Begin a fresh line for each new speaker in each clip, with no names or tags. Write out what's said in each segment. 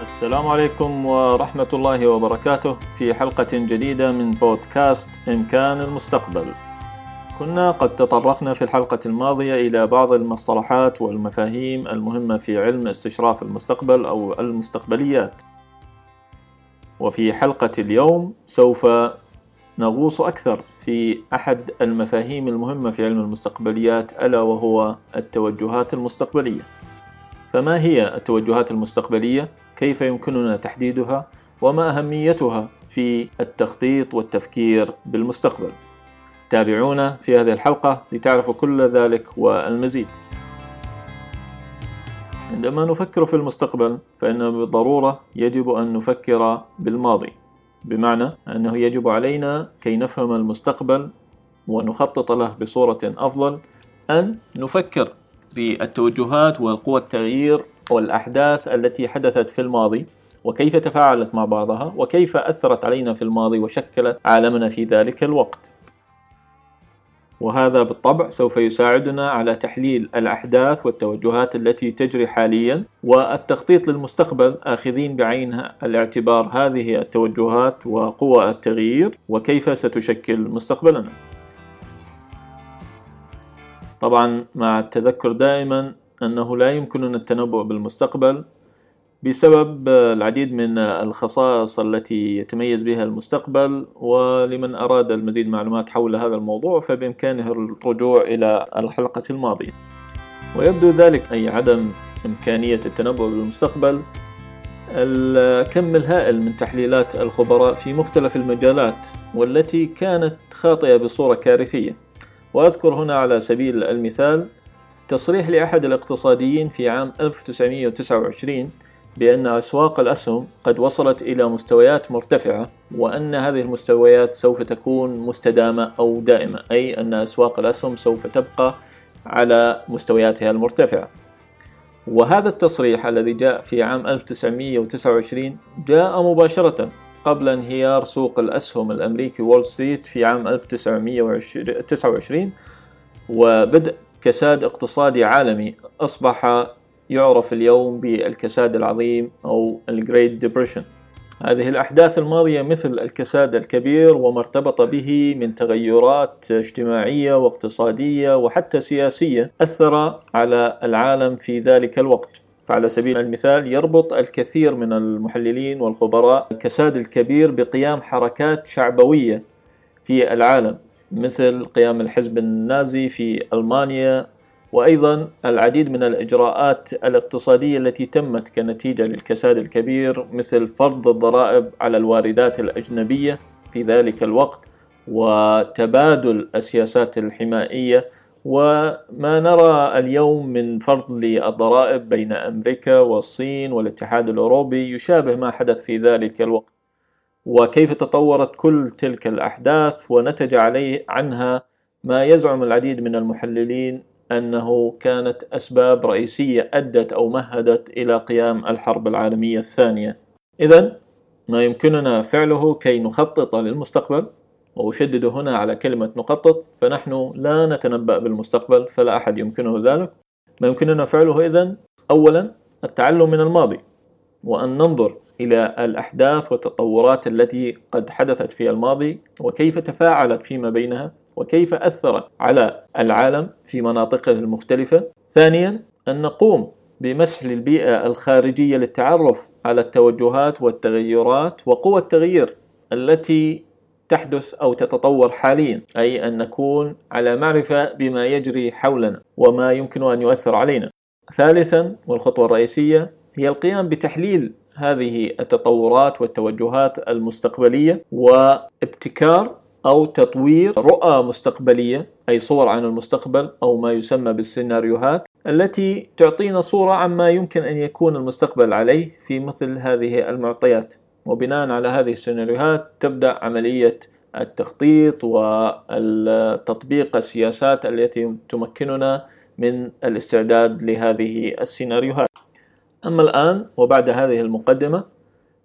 السلام عليكم ورحمة الله وبركاته في حلقة جديدة من بودكاست إمكان المستقبل. كنا قد تطرقنا في الحلقة الماضية إلى بعض المصطلحات والمفاهيم المهمة في علم استشراف المستقبل أو المستقبليات. وفي حلقة اليوم سوف نغوص أكثر في أحد المفاهيم المهمة في علم المستقبليات ألا وهو التوجهات المستقبلية. فما هي التوجهات المستقبلية؟ كيف يمكننا تحديدها؟ وما أهميتها في التخطيط والتفكير بالمستقبل؟ تابعونا في هذه الحلقة لتعرفوا كل ذلك والمزيد. عندما نفكر في المستقبل فإنه بالضرورة يجب أن نفكر بالماضي بمعنى أنه يجب علينا كي نفهم المستقبل ونخطط له بصورة أفضل أن نفكر بالتوجهات والقوى التغيير والأحداث التي حدثت في الماضي وكيف تفاعلت مع بعضها وكيف أثرت علينا في الماضي وشكلت عالمنا في ذلك الوقت. وهذا بالطبع سوف يساعدنا على تحليل الأحداث والتوجهات التي تجري حاليا والتخطيط للمستقبل آخذين بعين الاعتبار هذه التوجهات وقوى التغيير وكيف ستشكل مستقبلنا. طبعا مع التذكر دائما أنه لا يمكننا التنبؤ بالمستقبل بسبب العديد من الخصائص التي يتميز بها المستقبل ولمن أراد المزيد معلومات حول هذا الموضوع فبإمكانه الرجوع إلى الحلقة الماضية. ويبدو ذلك أي عدم إمكانية التنبؤ بالمستقبل الكم الهائل من تحليلات الخبراء في مختلف المجالات والتي كانت خاطئة بصورة كارثية. وأذكر هنا على سبيل المثال تصريح لأحد الاقتصاديين في عام 1929 بأن أسواق الأسهم قد وصلت إلى مستويات مرتفعة وأن هذه المستويات سوف تكون مستدامة أو دائمة أي أن أسواق الأسهم سوف تبقى على مستوياتها المرتفعة. وهذا التصريح الذي جاء في عام 1929 جاء مباشرة قبل انهيار سوق الأسهم الأمريكي وول ستريت في عام 1929 وبدء كساد اقتصادي عالمي. أصبح يعرف اليوم بالكساد العظيم أو ال Great Depression هذه الأحداث الماضية مثل الكساد الكبير وما ارتبط به من تغيرات اجتماعية واقتصادية وحتى سياسية أثر على العالم في ذلك الوقت. فعلى سبيل المثال يربط الكثير من المحللين والخبراء الكساد الكبير بقيام حركات شعبوية في العالم. مثل قيام الحزب النازي في ألمانيا وأيضا العديد من الإجراءات الاقتصادية التي تمت كنتيجة للكساد الكبير مثل فرض الضرائب على الواردات الأجنبية في ذلك الوقت وتبادل السياسات الحمائية وما نرى اليوم من فرض للضرائب بين أمريكا والصين والاتحاد الأوروبي يشابه ما حدث في ذلك الوقت. وكيف تطورت كل تلك الأحداث ونتج عليه عنها ما يزعم العديد من المحللين أنه كانت أسباب رئيسية أدت أو مهدت إلى قيام الحرب العالمية الثانية. إذا ما يمكننا فعله كي نخطط للمستقبل وأشدد هنا على كلمة نخطط فنحن لا نتنبأ بالمستقبل فلا أحد يمكنه ذلك. ما يمكننا فعله إذن أولا التعلم من الماضي. وأن ننظر إلى الأحداث والتطورات التي قد حدثت في الماضي وكيف تفاعلت فيما بينها وكيف أثرت على العالم في مناطقه المختلفة. ثانيا أن نقوم بمسح للبيئة الخارجية للتعرف على التوجهات والتغيرات وقوى التغيير التي تحدث أو تتطور حاليا أي أن نكون على معرفة بما يجري حولنا وما يمكن أن يؤثر علينا. ثالثا والخطوة الرئيسية هي القيام بتحليل هذه التطورات والتوجهات المستقبلية وابتكار أو تطوير رؤى مستقبلية أي صور عن المستقبل أو ما يسمى بالسيناريوهات التي تعطينا صورة عما يمكن أن يكون المستقبل عليه في مثل هذه المعطيات. وبناء على هذه السيناريوهات تبدأ عملية التخطيط والتطبيق السياسات التي تمكننا من الاستعداد لهذه السيناريوهات. أما الآن وبعد هذه المقدمة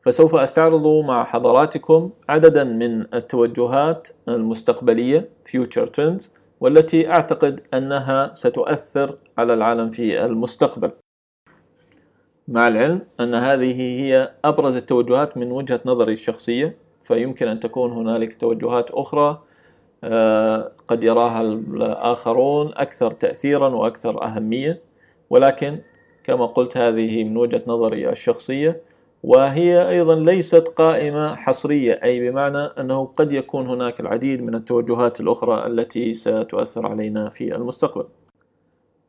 فسوف أستعرض مع حضراتكم عددا من التوجهات المستقبلية Future Trends والتي أعتقد أنها ستؤثر على العالم في المستقبل. مع العلم أن هذه هي أبرز التوجهات من وجهة نظري الشخصية فيمكن أن تكون هنالك توجهات أخرى آه، قد يراها الآخرون أكثر تأثيرا وأكثر أهمية ولكن كما قلت هذه من وجهة نظري الشخصية وهي أيضا ليست قائمة حصرية أي بمعنى أنه قد يكون هناك العديد من التوجهات الأخرى التي ستؤثر علينا في المستقبل.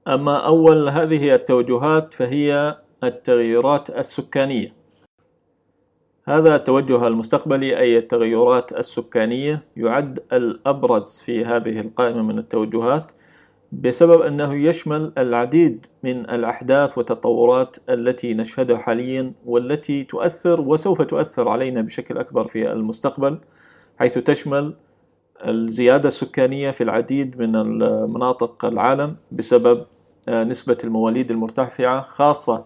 أما أول هذه التوجهات فهي التغيرات السكانية. هذا التوجه المستقبلي أي التغيرات السكانية يعد الأبرز في هذه القائمة من التوجهات بسبب أنه يشمل العديد من الأحداث والتطورات التي نشهدها حاليا والتي تؤثر وسوف تؤثر علينا بشكل أكبر في المستقبل حيث تشمل الزيادة السكانية في العديد من مناطق العالم بسبب نسبة المواليد المرتفعة خاصة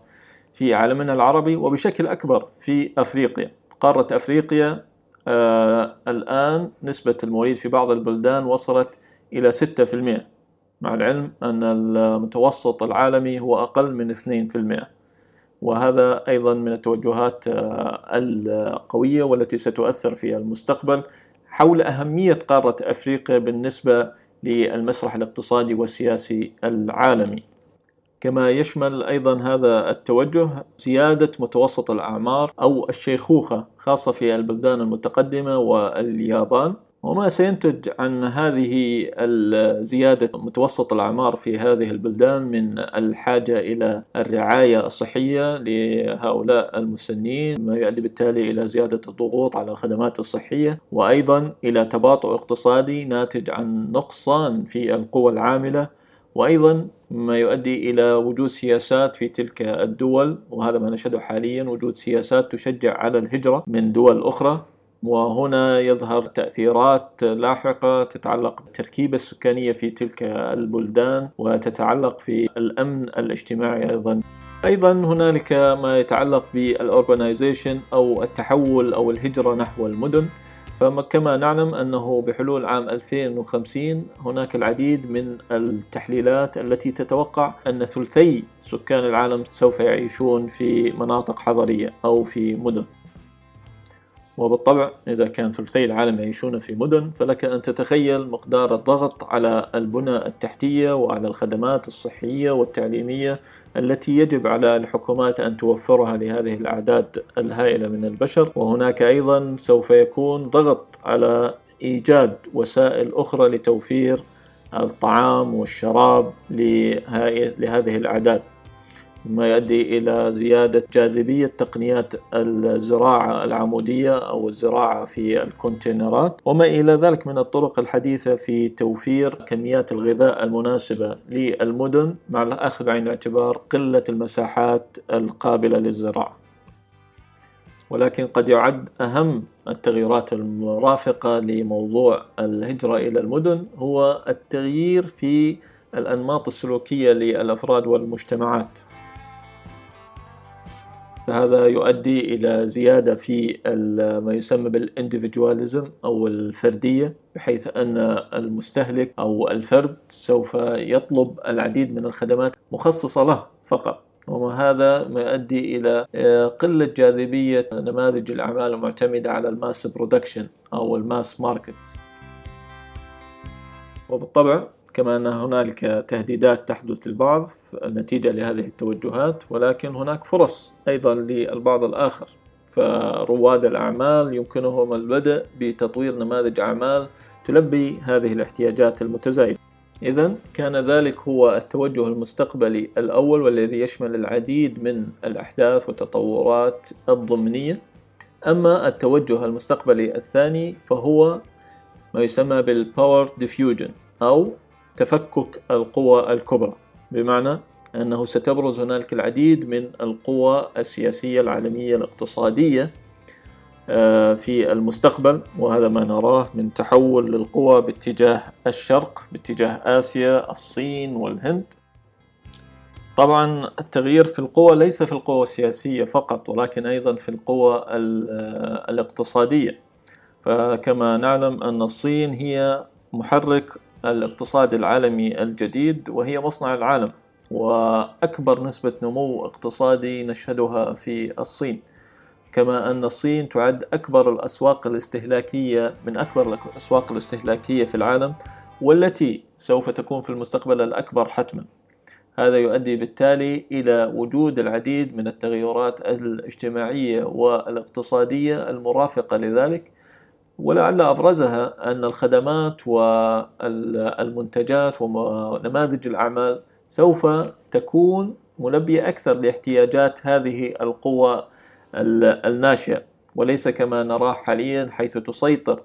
في عالمنا العربي وبشكل أكبر في أفريقيا. قارة أفريقيا آه الآن نسبة المواليد في بعض البلدان وصلت إلى 6% مع العلم أن المتوسط العالمي هو أقل من 2% وهذا أيضا من التوجهات آه، القوية والتي ستؤثر في المستقبل حول أهمية قارة أفريقيا بالنسبة للمسرح الاقتصادي والسياسي العالمي. كما يشمل أيضا هذا التوجه زيادة متوسط الأعمار أو الشيخوخة خاصة في البلدان المتقدمة واليابان وما سينتج عن هذه الزيادة متوسط الأعمار في هذه البلدان من الحاجة إلى الرعاية الصحية لهؤلاء المسنين ما يؤدي بالتالي إلى زيادة الضغوط على الخدمات الصحية وأيضا إلى تباطؤ اقتصادي ناتج عن نقصان في القوى العاملة وأيضا ما يؤدي إلى وجود سياسات في تلك الدول وهذا ما نشهده حاليا وجود سياسات تشجع على الهجرة من دول أخرى. وهنا يظهر تأثيرات لاحقة تتعلق بالتركيبة السكانية في تلك البلدان وتتعلق في الأمن الاجتماعي أيضا. أيضا هنالك ما يتعلق بالأوربانيزيشن أو التحول أو الهجرة نحو المدن. فكما نعلم أنه بحلول عام 2050 هناك العديد من التحليلات التي تتوقع أن ثلثي سكان العالم سوف يعيشون في مناطق حضرية أو في مدن. وبالطبع إذا كان ثلثي العالم يعيشون في مدن فلك أن تتخيل مقدار الضغط على البنى التحتية وعلى الخدمات الصحية والتعليمية التي يجب على الحكومات أن توفرها لهذه الأعداد الهائلة من البشر. وهناك أيضا سوف يكون ضغط على إيجاد وسائل أخرى لتوفير الطعام والشراب لهذه الأعداد. ما يؤدي إلى زيادة جاذبية تقنيات الزراعة العمودية أو الزراعة في الكونتينرات. وما إلى ذلك من الطرق الحديثة في توفير كميات الغذاء المناسبة للمدن مع الأخذ بعين الاعتبار قلة المساحات القابلة للزراعة. ولكن قد يعد أهم التغيرات المرافقة لموضوع الهجرة إلى المدن هو التغيير في الأنماط السلوكية للأفراد والمجتمعات. فهذا يؤدي إلى زيادة في ما يسمى بالإنديفيدواليزم أو الفردية بحيث أن المستهلك أو الفرد سوف يطلب العديد من الخدمات مخصصة له فقط. وهذا ما يؤدي إلى آه، قلة جاذبية نماذج الأعمال المعتمدة على ال mass production أو ال mass market. وبالطبع كما أن هنالك تهديدات تحدث للبعض نتيجة لهذه التوجهات ولكن هناك فرص أيضا للبعض الآخر. فرواد الأعمال يمكنهم البدء بتطوير نماذج أعمال تلبي هذه الاحتياجات المتزايدة. إذا كان ذلك هو التوجه المستقبلي الأول والذي يشمل العديد من الأحداث والتطورات الضمنية. أما التوجه المستقبلي الثاني فهو ما يسمى بال power diffusion أو تفكك القوى الكبرى. بمعنى أنه ستبرز هنالك العديد من القوى السياسية العالمية الاقتصادية آه، في المستقبل وهذا ما نراه من تحول للقوى باتجاه الشرق باتجاه آسيا الصين والهند. طبعا التغيير في القوى ليس في القوى السياسية فقط ولكن أيضا في القوى آه، الاقتصادية. فكما نعلم أن الصين هي محرك الاقتصاد العالمي الجديد وهي مصنع العالم وأكبر نسبة نمو اقتصادي نشهدها في الصين. كما أن الصين تعد أكبر الأسواق الاستهلاكية من أكبر الأسواق الاستهلاكية في العالم والتي سوف تكون في المستقبل الأكبر حتما. هذا يؤدي بالتالي إلى وجود العديد من التغيرات الاجتماعية والاقتصادية المرافقة لذلك ولعل أبرزها أن الخدمات والمنتجات ونماذج الأعمال سوف تكون ملبية أكثر لاحتياجات هذه القوى الناشئة. وليس كما نراه حاليا حيث تسيطر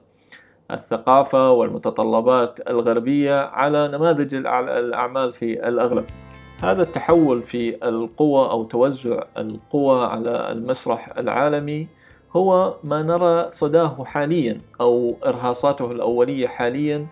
الثقافة والمتطلبات الغربية على نماذج الأعمال في الأغلب. هذا التحول في القوى أو توزع القوى على المسرح العالمي هو ما نرى صداه حاليا أو إرهاصاته الأولية حاليا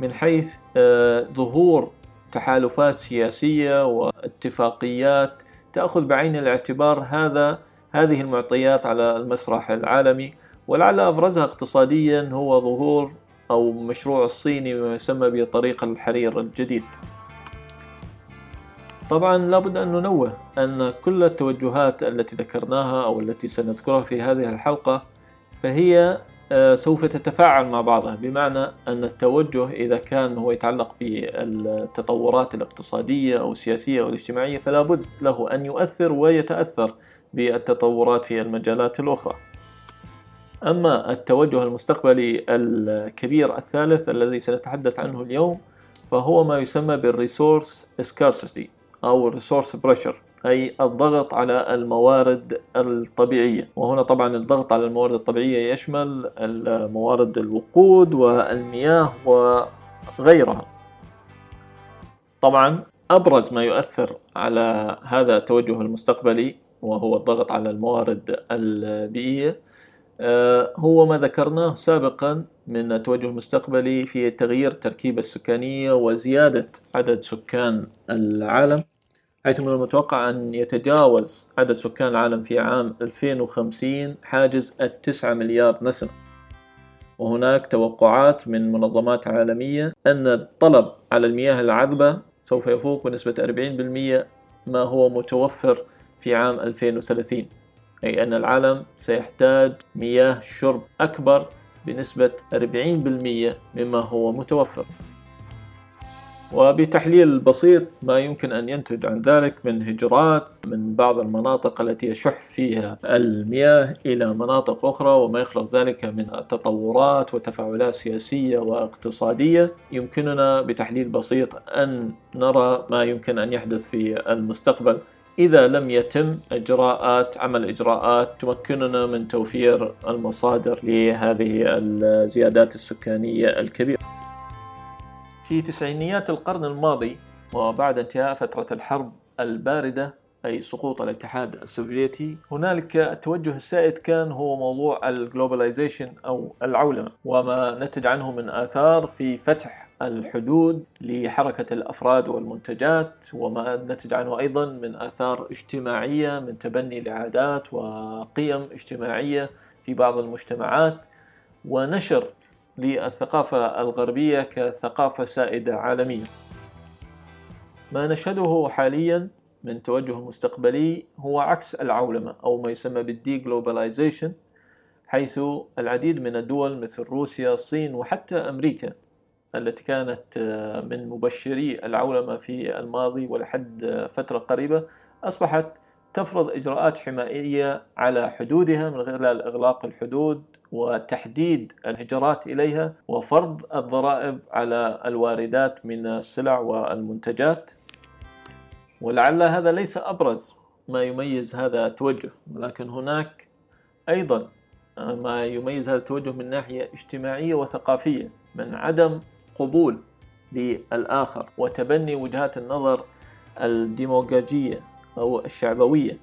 من حيث آه، ظهور تحالفات سياسية واتفاقيات تأخذ بعين الاعتبار هذا هذه المعطيات على المسرح العالمي. ولعل أبرزها اقتصاديا هو ظهور أو مشروع الصيني بما يسمى بطريق الحرير الجديد. طبعا لابد أن ننوه أن كل التوجهات التي ذكرناها أو التي سنذكرها في هذه الحلقة فهي آه، سوف تتفاعل مع بعضها بمعنى أن التوجه إذا كان هو يتعلق بالتطورات الاقتصادية أو السياسية أو الاجتماعية فلا بد له أن يؤثر ويتأثر بالتطورات في المجالات الأخرى. أما التوجه المستقبلي الكبير الثالث الذي سنتحدث عنه اليوم فهو ما يسمى بال resource scarcity أو ال resource pressure أي الضغط على الموارد الطبيعية. وهنا طبعا الضغط على الموارد الطبيعية يشمل الموارد الوقود والمياه وغيرها. طبعا أبرز ما يؤثر على هذا التوجه المستقبلي وهو الضغط على الموارد البيئية هو ما ذكرناه سابقا من التوجه المستقبلي في تغيير التركيبة السكانية وزيادة عدد سكان العالم حيث من المتوقع أن يتجاوز عدد سكان العالم في عام 2050 حاجز التسعة مليار نسمة. وهناك توقعات من منظمات عالمية أن الطلب على المياه العذبة سوف يفوق بنسبة 40% ما هو متوفر في عام 2030 أي أن العالم سيحتاج مياه شرب أكبر بنسبة 40% مما هو متوفر. وبتحليل بسيط ما يمكن أن ينتج عن ذلك من هجرات من بعض المناطق التي يشح فيها المياه إلى مناطق أخرى وما يخلق ذلك من تطورات وتفاعلات سياسية واقتصادية. يمكننا بتحليل بسيط أن نرى ما يمكن أن يحدث في المستقبل. إذا لم يتم إجراءات عمل إجراءات تمكننا من توفير المصادر لهذه الزيادات السكانية الكبيرة. في تسعينيات القرن الماضي وبعد انتهاء فترة الحرب الباردة أي سقوط الاتحاد السوفيتي هنالك التوجه السائد كان هو موضوع ال globalization أو العولمة وما نتج عنه من آثار في فتح الحدود لحركة الأفراد والمنتجات وما نتج عنه أيضا من آثار اجتماعية من تبني لعادات وقيم اجتماعية في بعض المجتمعات ونشر للثقافة الغربية كثقافة سائدة عالمية ما نشهده حاليا من توجه مستقبلي هو عكس العولمة أو ما يسمى بال deglobalization حيث العديد من الدول مثل روسيا الصين وحتى أمريكا التي كانت آه، من مبشري العولمة في الماضي ولحد آه، فترة قريبة أصبحت تفرض إجراءات حمائية على حدودها من خلال إغلاق الحدود وتحديد الهجرات إليها وفرض الضرائب على الواردات من السلع والمنتجات. ولعل هذا ليس أبرز ما يميز هذا التوجه ولكن هناك أيضا آه، ما يميز هذا التوجه من ناحية اجتماعية وثقافية. من عدم قبول للآخر وتبني وجهات النظر الديموغاجية أو الشعبوية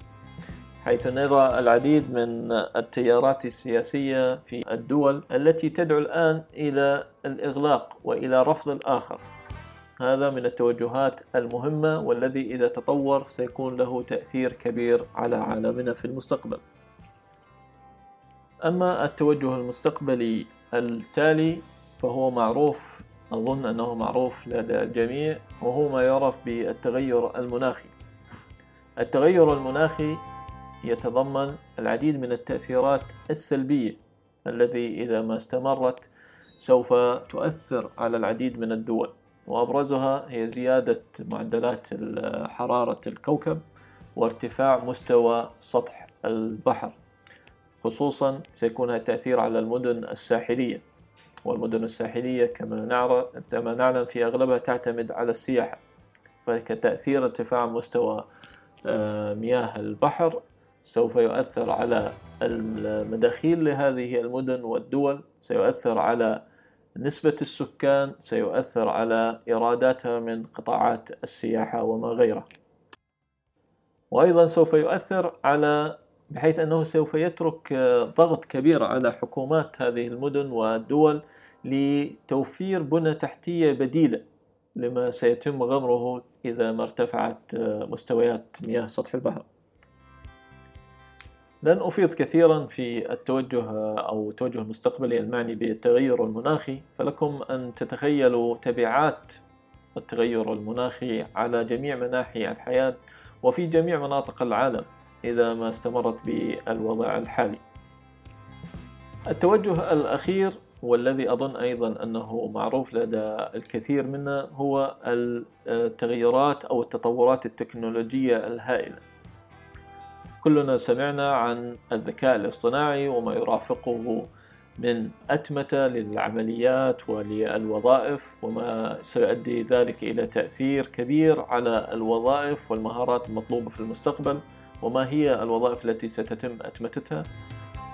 حيث نرى العديد من التيارات السياسية في الدول التي تدعو الآن إلى الإغلاق وإلى رفض الآخر. هذا من التوجهات المهمة والذي إذا تطور سيكون له تأثير كبير على عالمنا في المستقبل. أما التوجه المستقبلي التالي فهو معروف أظن أنه معروف لدى الجميع وهو ما يعرف بالتغير المناخي. التغير المناخي يتضمن العديد من التأثيرات السلبية التي إذا ما استمرت سوف تؤثر على العديد من الدول وأبرزها هي زيادة معدلات حرارة الكوكب وارتفاع مستوى سطح البحر خصوصا سيكون التأثير على المدن الساحلية. والمدن الساحلية كما كما نعلم في أغلبها تعتمد على السياحة. فكتأثير ارتفاع مستوى آه، مياه البحر سوف يؤثر على المداخيل لهذه المدن والدول سيؤثر على نسبة السكان سيؤثر على إيراداتها من قطاعات السياحة وما غيره وأيضا سوف يؤثر على بحيث أنه سوف يترك ضغط كبير على حكومات هذه المدن والدول لتوفير بنى تحتية بديلة لما سيتم غمره إذا ما ارتفعت مستويات مياه سطح البحر. لن أفيض كثيرا في التوجه أو التوجه المستقبلي المعني بالتغير المناخي فلكم أن تتخيلوا تبعات التغير المناخي على جميع مناحي الحياة وفي جميع مناطق العالم. إذا ما استمرت بالوضع الحالي. التوجه الأخير والذي أظن أيضا أنه معروف لدى الكثير منا هو التغيرات أو التطورات التكنولوجية الهائلة. كلنا سمعنا عن الذكاء الاصطناعي وما يرافقه من أتمتة للعمليات وللوظائف وما سيؤدي ذلك إلى تأثير كبير على الوظائف والمهارات المطلوبة في المستقبل. وما هي الوظائف التي ستتم أتمتتها؟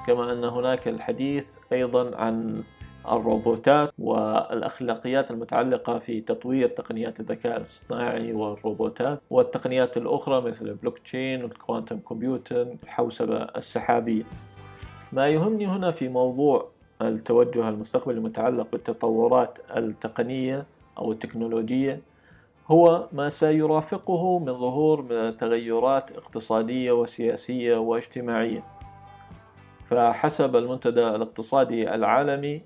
كما أن هناك الحديث أيضا عن الروبوتات والأخلاقيات المتعلقة في تطوير تقنيات الذكاء الاصطناعي والروبوتات والتقنيات الأخرى مثل ال blockchain وال quantum computer الحوسبة السحابية. ما يهمني هنا في موضوع التوجه المستقبلي المتعلق بالتطورات التقنية أو التكنولوجية هو ما سيرافقه من ظهور تغيرات اقتصادية وسياسية واجتماعية. فحسب المنتدى الاقتصادي العالمي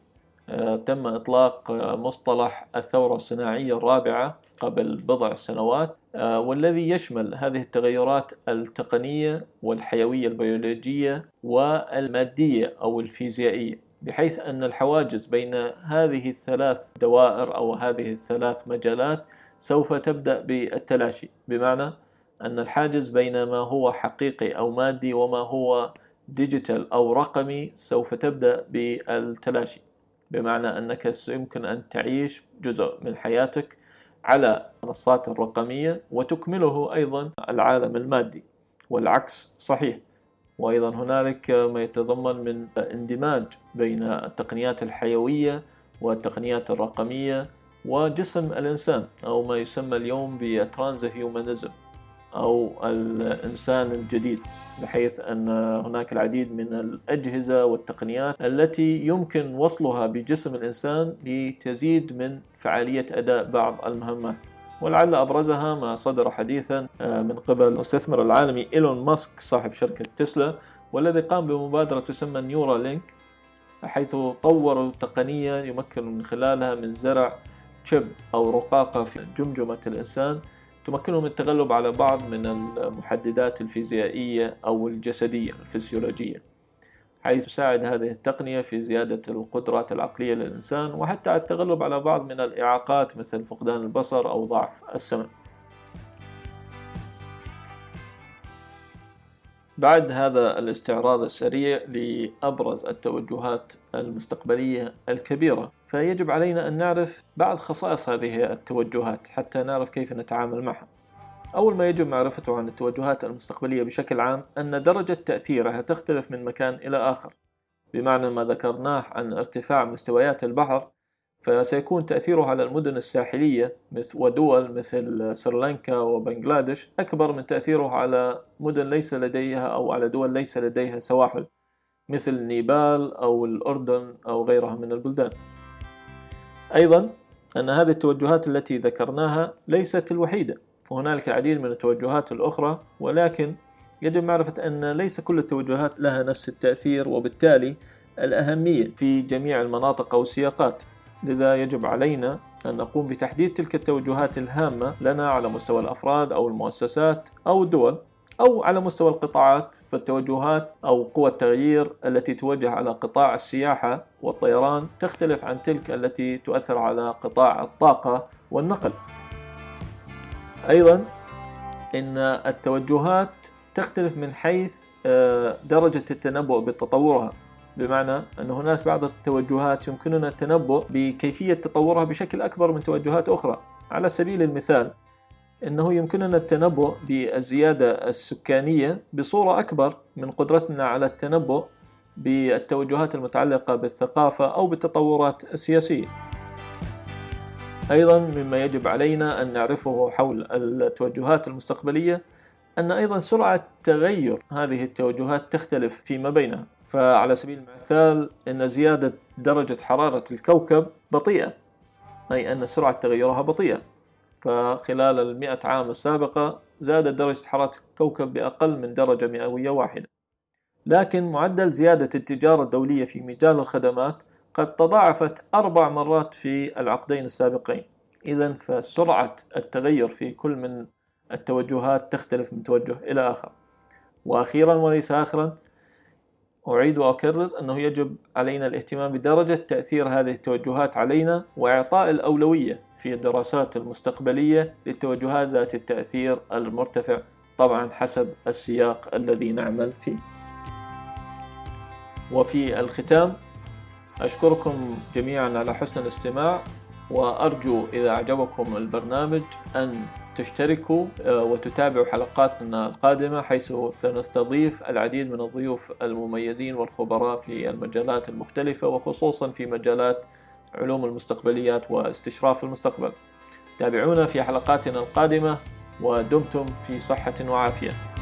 آه، تم إطلاق آه، مصطلح الثورة الصناعية الرابعة قبل بضع سنوات آه، والذي يشمل هذه التغيرات التقنية والحيوية البيولوجية والمادية أو الفيزيائية. بحيث أن الحواجز بين هذه الثلاث دوائر أو هذه الثلاث مجالات سوف تبدأ بالتلاشي بمعنى أن الحاجز بين ما هو حقيقي أو مادي وما هو digital أو رقمي سوف تبدأ بالتلاشي بمعنى أنك يمكن أن تعيش جزء من حياتك على المنصات الرقمية وتكمله أيضا العالم المادي والعكس صحيح. وأيضا هنالك ما يتضمن من اندماج بين التقنيات الحيوية والتقنيات الرقمية وجسم الإنسان أو ما يسمى اليوم بترانز هيومانيزم أو الإنسان الجديد بحيث أن هناك العديد من الأجهزة والتقنيات التي يمكن وصلها بجسم الإنسان لتزيد من فعالية أداء بعض المهمات. ولعل أبرزها ما صدر حديثا آه، من قبل المستثمر العالمي إيلون ماسك صاحب شركة تسلا والذي قام بمبادرة تسمى نيورا لينك حيث طوروا تقنية يمكن من خلالها من زرع شب أو رقاقة في جمجمة الإنسان تمكنه من التغلب على بعض من المحددات الفيزيائية أو الجسدية الفسيولوجية حيث تساعد هذه التقنية في زيادة القدرات العقلية للإنسان وحتى التغلب على بعض من الإعاقات مثل فقدان البصر أو ضعف السمع. بعد هذا الاستعراض السريع لأبرز التوجهات المستقبلية الكبيرة فيجب علينا أن نعرف بعض خصائص هذه التوجهات حتى نعرف كيف نتعامل معها. أول ما يجب معرفته عن التوجهات المستقبلية بشكل عام أن درجة تأثيرها تختلف من مكان إلى آخر بمعنى ما ذكرناه عن ارتفاع مستويات البحر فسيكون تأثيره على المدن الساحلية ودول مثل سريلانكا وبنغلاديش أكبر من تأثيره على مدن ليس لديها أو على دول ليس لديها سواحل مثل نيبال أو الأردن أو غيرها من البلدان. أيضا أن هذه التوجهات التي ذكرناها ليست الوحيدة وهنالك العديد من التوجهات الأخرى ولكن يجب معرفة أن ليس كل التوجهات لها نفس التأثير وبالتالي الأهمية في جميع المناطق أو السياقات. لذا يجب علينا أن نقوم بتحديد تلك التوجهات الهامة لنا على مستوى الأفراد أو المؤسسات أو الدول أو على مستوى القطاعات فالتوجهات أو قوى التغيير التي توجه على قطاع السياحة والطيران تختلف عن تلك التي تؤثر على قطاع الطاقة والنقل. أيضا إن التوجهات تختلف من حيث آه، درجة التنبؤ بتطورها بمعنى أن هناك بعض التوجهات يمكننا التنبؤ بكيفية تطورها بشكل أكبر من توجهات أخرى. على سبيل المثال أنه يمكننا التنبؤ بالزيادة السكانية بصورة أكبر من قدرتنا على التنبؤ بالتوجهات المتعلقة بالثقافة أو بالتطورات السياسية. أيضا مما يجب علينا أن نعرفه حول التوجهات المستقبلية أن أيضا سرعة تغير هذه التوجهات تختلف فيما بينها. فعلى سبيل المثال أن زيادة درجة حرارة الكوكب بطيئة أي أن سرعة تغيرها بطيئة. فخلال المئة عام السابقة زادت درجة حرارة الكوكب بأقل من درجة مئوية واحدة. لكن معدل زيادة التجارة الدولية في مجال الخدمات قد تضاعفت أربع مرات في العقدين السابقين. إذا فسرعة التغير في كل من التوجهات تختلف من توجه إلى آخر. وأخيرا وليس آخرا أعيد وأكرر أنه يجب علينا الاهتمام بدرجة تأثير هذه التوجهات علينا وإعطاء الأولوية في الدراسات المستقبلية للتوجهات ذات التأثير المرتفع طبعا حسب السياق الذي نعمل فيه. وفي الختام أشكركم جميعا على حسن الاستماع وأرجو إذا أعجبكم البرنامج أن تشتركوا آه، وتتابعوا حلقاتنا القادمة حيث سنستضيف العديد من الضيوف المميزين والخبراء في المجالات المختلفة وخصوصا في مجالات علوم المستقبليات واستشراف المستقبل. تابعونا في حلقاتنا القادمة ودمتم في صحة وعافية.